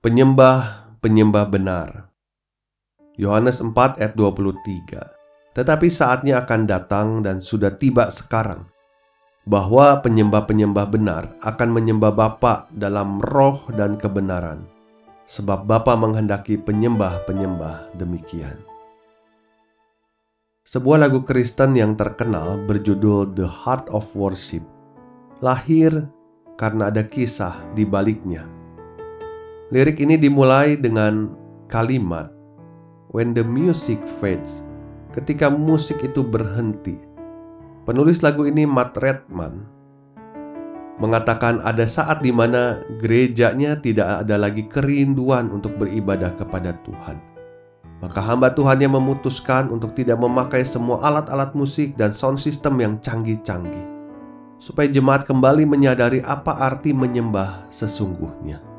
Penyembah-penyembah benar. Yohanes 4 ayat 23. Tetapi saatnya akan datang dan sudah tiba sekarang bahwa penyembah-penyembah benar akan menyembah Bapa dalam roh dan kebenaran. Sebab Bapa menghendaki penyembah-penyembah demikian. Sebuah lagu Kristen yang terkenal berjudul The Heart of Worship lahir karena ada kisah di baliknya Lirik ini dimulai dengan kalimat When the music fades Ketika musik itu berhenti. Penulis lagu ini Matt Redman Mengatakan ada saat di mana gerejanya tidak ada lagi kerinduan untuk beribadah kepada Tuhan. Maka hamba Tuhan yang memutuskan untuk tidak memakai semua alat-alat musik dan sound system yang canggih-canggih Supaya jemaat kembali menyadari apa arti menyembah sesungguhnya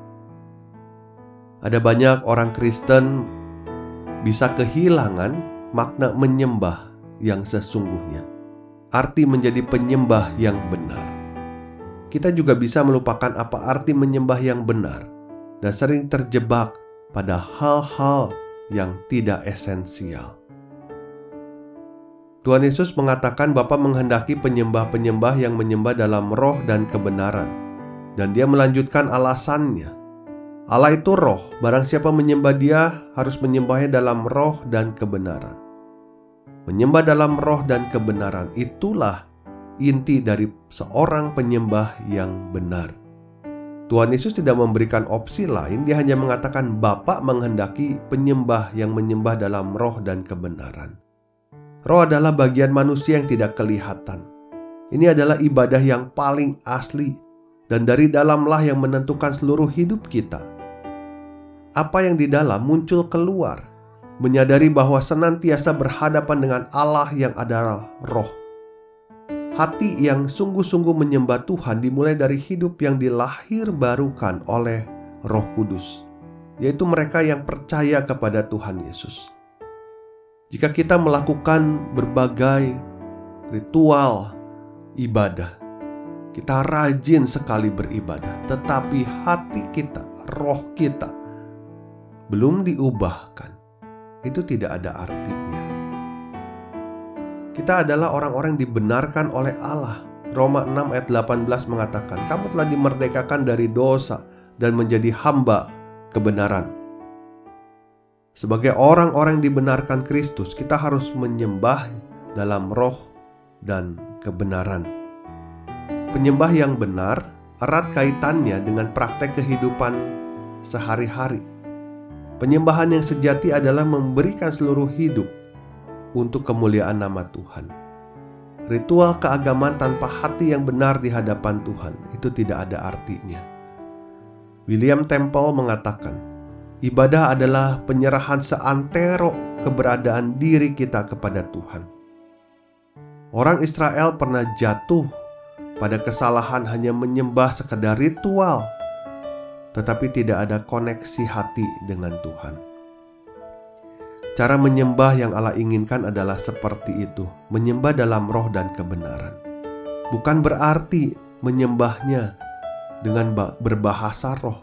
ada banyak orang Kristen bisa kehilangan makna menyembah yang sesungguhnya. Arti menjadi penyembah yang benar. Kita juga bisa melupakan apa arti menyembah yang benar dan sering terjebak pada hal-hal yang tidak esensial. Tuhan Yesus mengatakan Bapa menghendaki penyembah-penyembah yang menyembah dalam roh dan kebenaran. Dan dia melanjutkan alasannya Allah itu roh, barang siapa menyembah dia harus menyembahnya dalam roh dan kebenaran. Menyembah dalam roh dan kebenaran itulah inti dari seorang penyembah yang benar. Tuhan Yesus tidak memberikan opsi lain, dia hanya mengatakan Bapa menghendaki penyembah yang menyembah dalam roh dan kebenaran. Roh adalah bagian manusia yang tidak kelihatan. Ini adalah ibadah yang paling asli dan dari dalamlah yang menentukan seluruh hidup kita apa yang di dalam muncul keluar, menyadari bahwa senantiasa berhadapan dengan Allah yang adalah roh. Hati yang sungguh-sungguh menyembah Tuhan dimulai dari hidup yang dilahir barukan oleh Roh Kudus, yaitu mereka yang percaya kepada Tuhan Yesus. Jika kita melakukan berbagai ritual ibadah, kita rajin sekali beribadah, tetapi hati kita, roh kita belum diubahkan, itu tidak ada artinya. Kita adalah orang-orang yang dibenarkan oleh Allah. Roma 6 ayat 18 mengatakan, "Kamu telah dimerdekakan dari dosa dan menjadi hamba kebenaran." Sebagai orang-orang yang dibenarkan Kristus, kita harus menyembah dalam roh dan kebenaran. Penyembah yang benar erat kaitannya dengan praktek kehidupan sehari-hari. Penyembahan yang sejati adalah memberikan seluruh hidup untuk kemuliaan nama Tuhan. Ritual keagamaan tanpa hati yang benar di hadapan Tuhan itu tidak ada artinya. William Temple mengatakan, ibadah adalah penyerahan seantero keberadaan diri kita kepada Tuhan. Orang Israel pernah jatuh pada kesalahan hanya menyembah sekedar ritual tetapi tidak ada koneksi hati dengan Tuhan. Cara menyembah yang Allah inginkan adalah seperti itu, menyembah dalam roh dan kebenaran. Bukan berarti menyembahnya dengan berbahasa roh,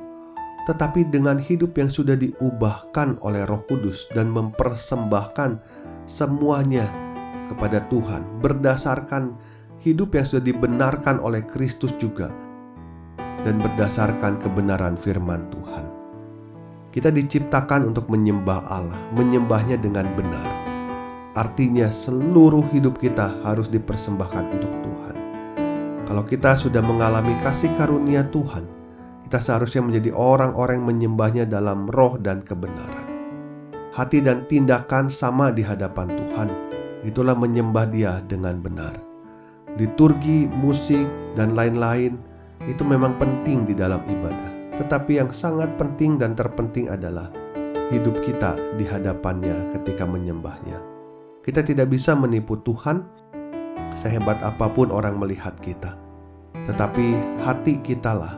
tetapi dengan hidup yang sudah diubahkan oleh Roh Kudus dan mempersembahkan semuanya kepada Tuhan berdasarkan hidup yang sudah dibenarkan oleh Kristus juga dan berdasarkan kebenaran firman Tuhan. Kita diciptakan untuk menyembah Allah, menyembahnya dengan benar. Artinya seluruh hidup kita harus dipersembahkan untuk Tuhan. Kalau kita sudah mengalami kasih karunia Tuhan, kita seharusnya menjadi orang-orang yang menyembahnya dalam roh dan kebenaran. Hati dan tindakan sama di hadapan Tuhan. Itulah menyembah Dia dengan benar. Liturgi, musik, dan lain-lain itu memang penting di dalam ibadah. Tetapi yang sangat penting dan terpenting adalah hidup kita di hadapannya ketika menyembahnya. Kita tidak bisa menipu Tuhan sehebat apa pun orang melihat kita. Tetapi hati kitalah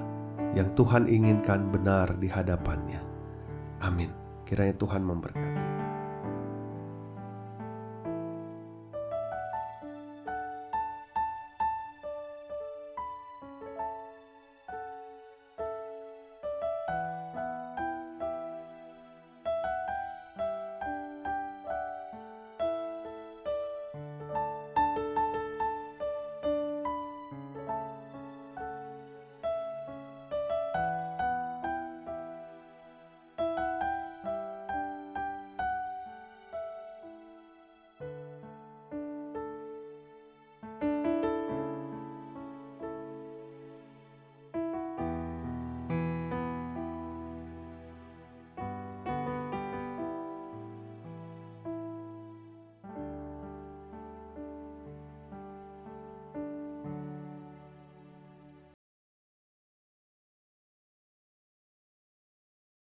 yang Tuhan inginkan benar di hadapannya. Amin. Kiranya Tuhan memberkati.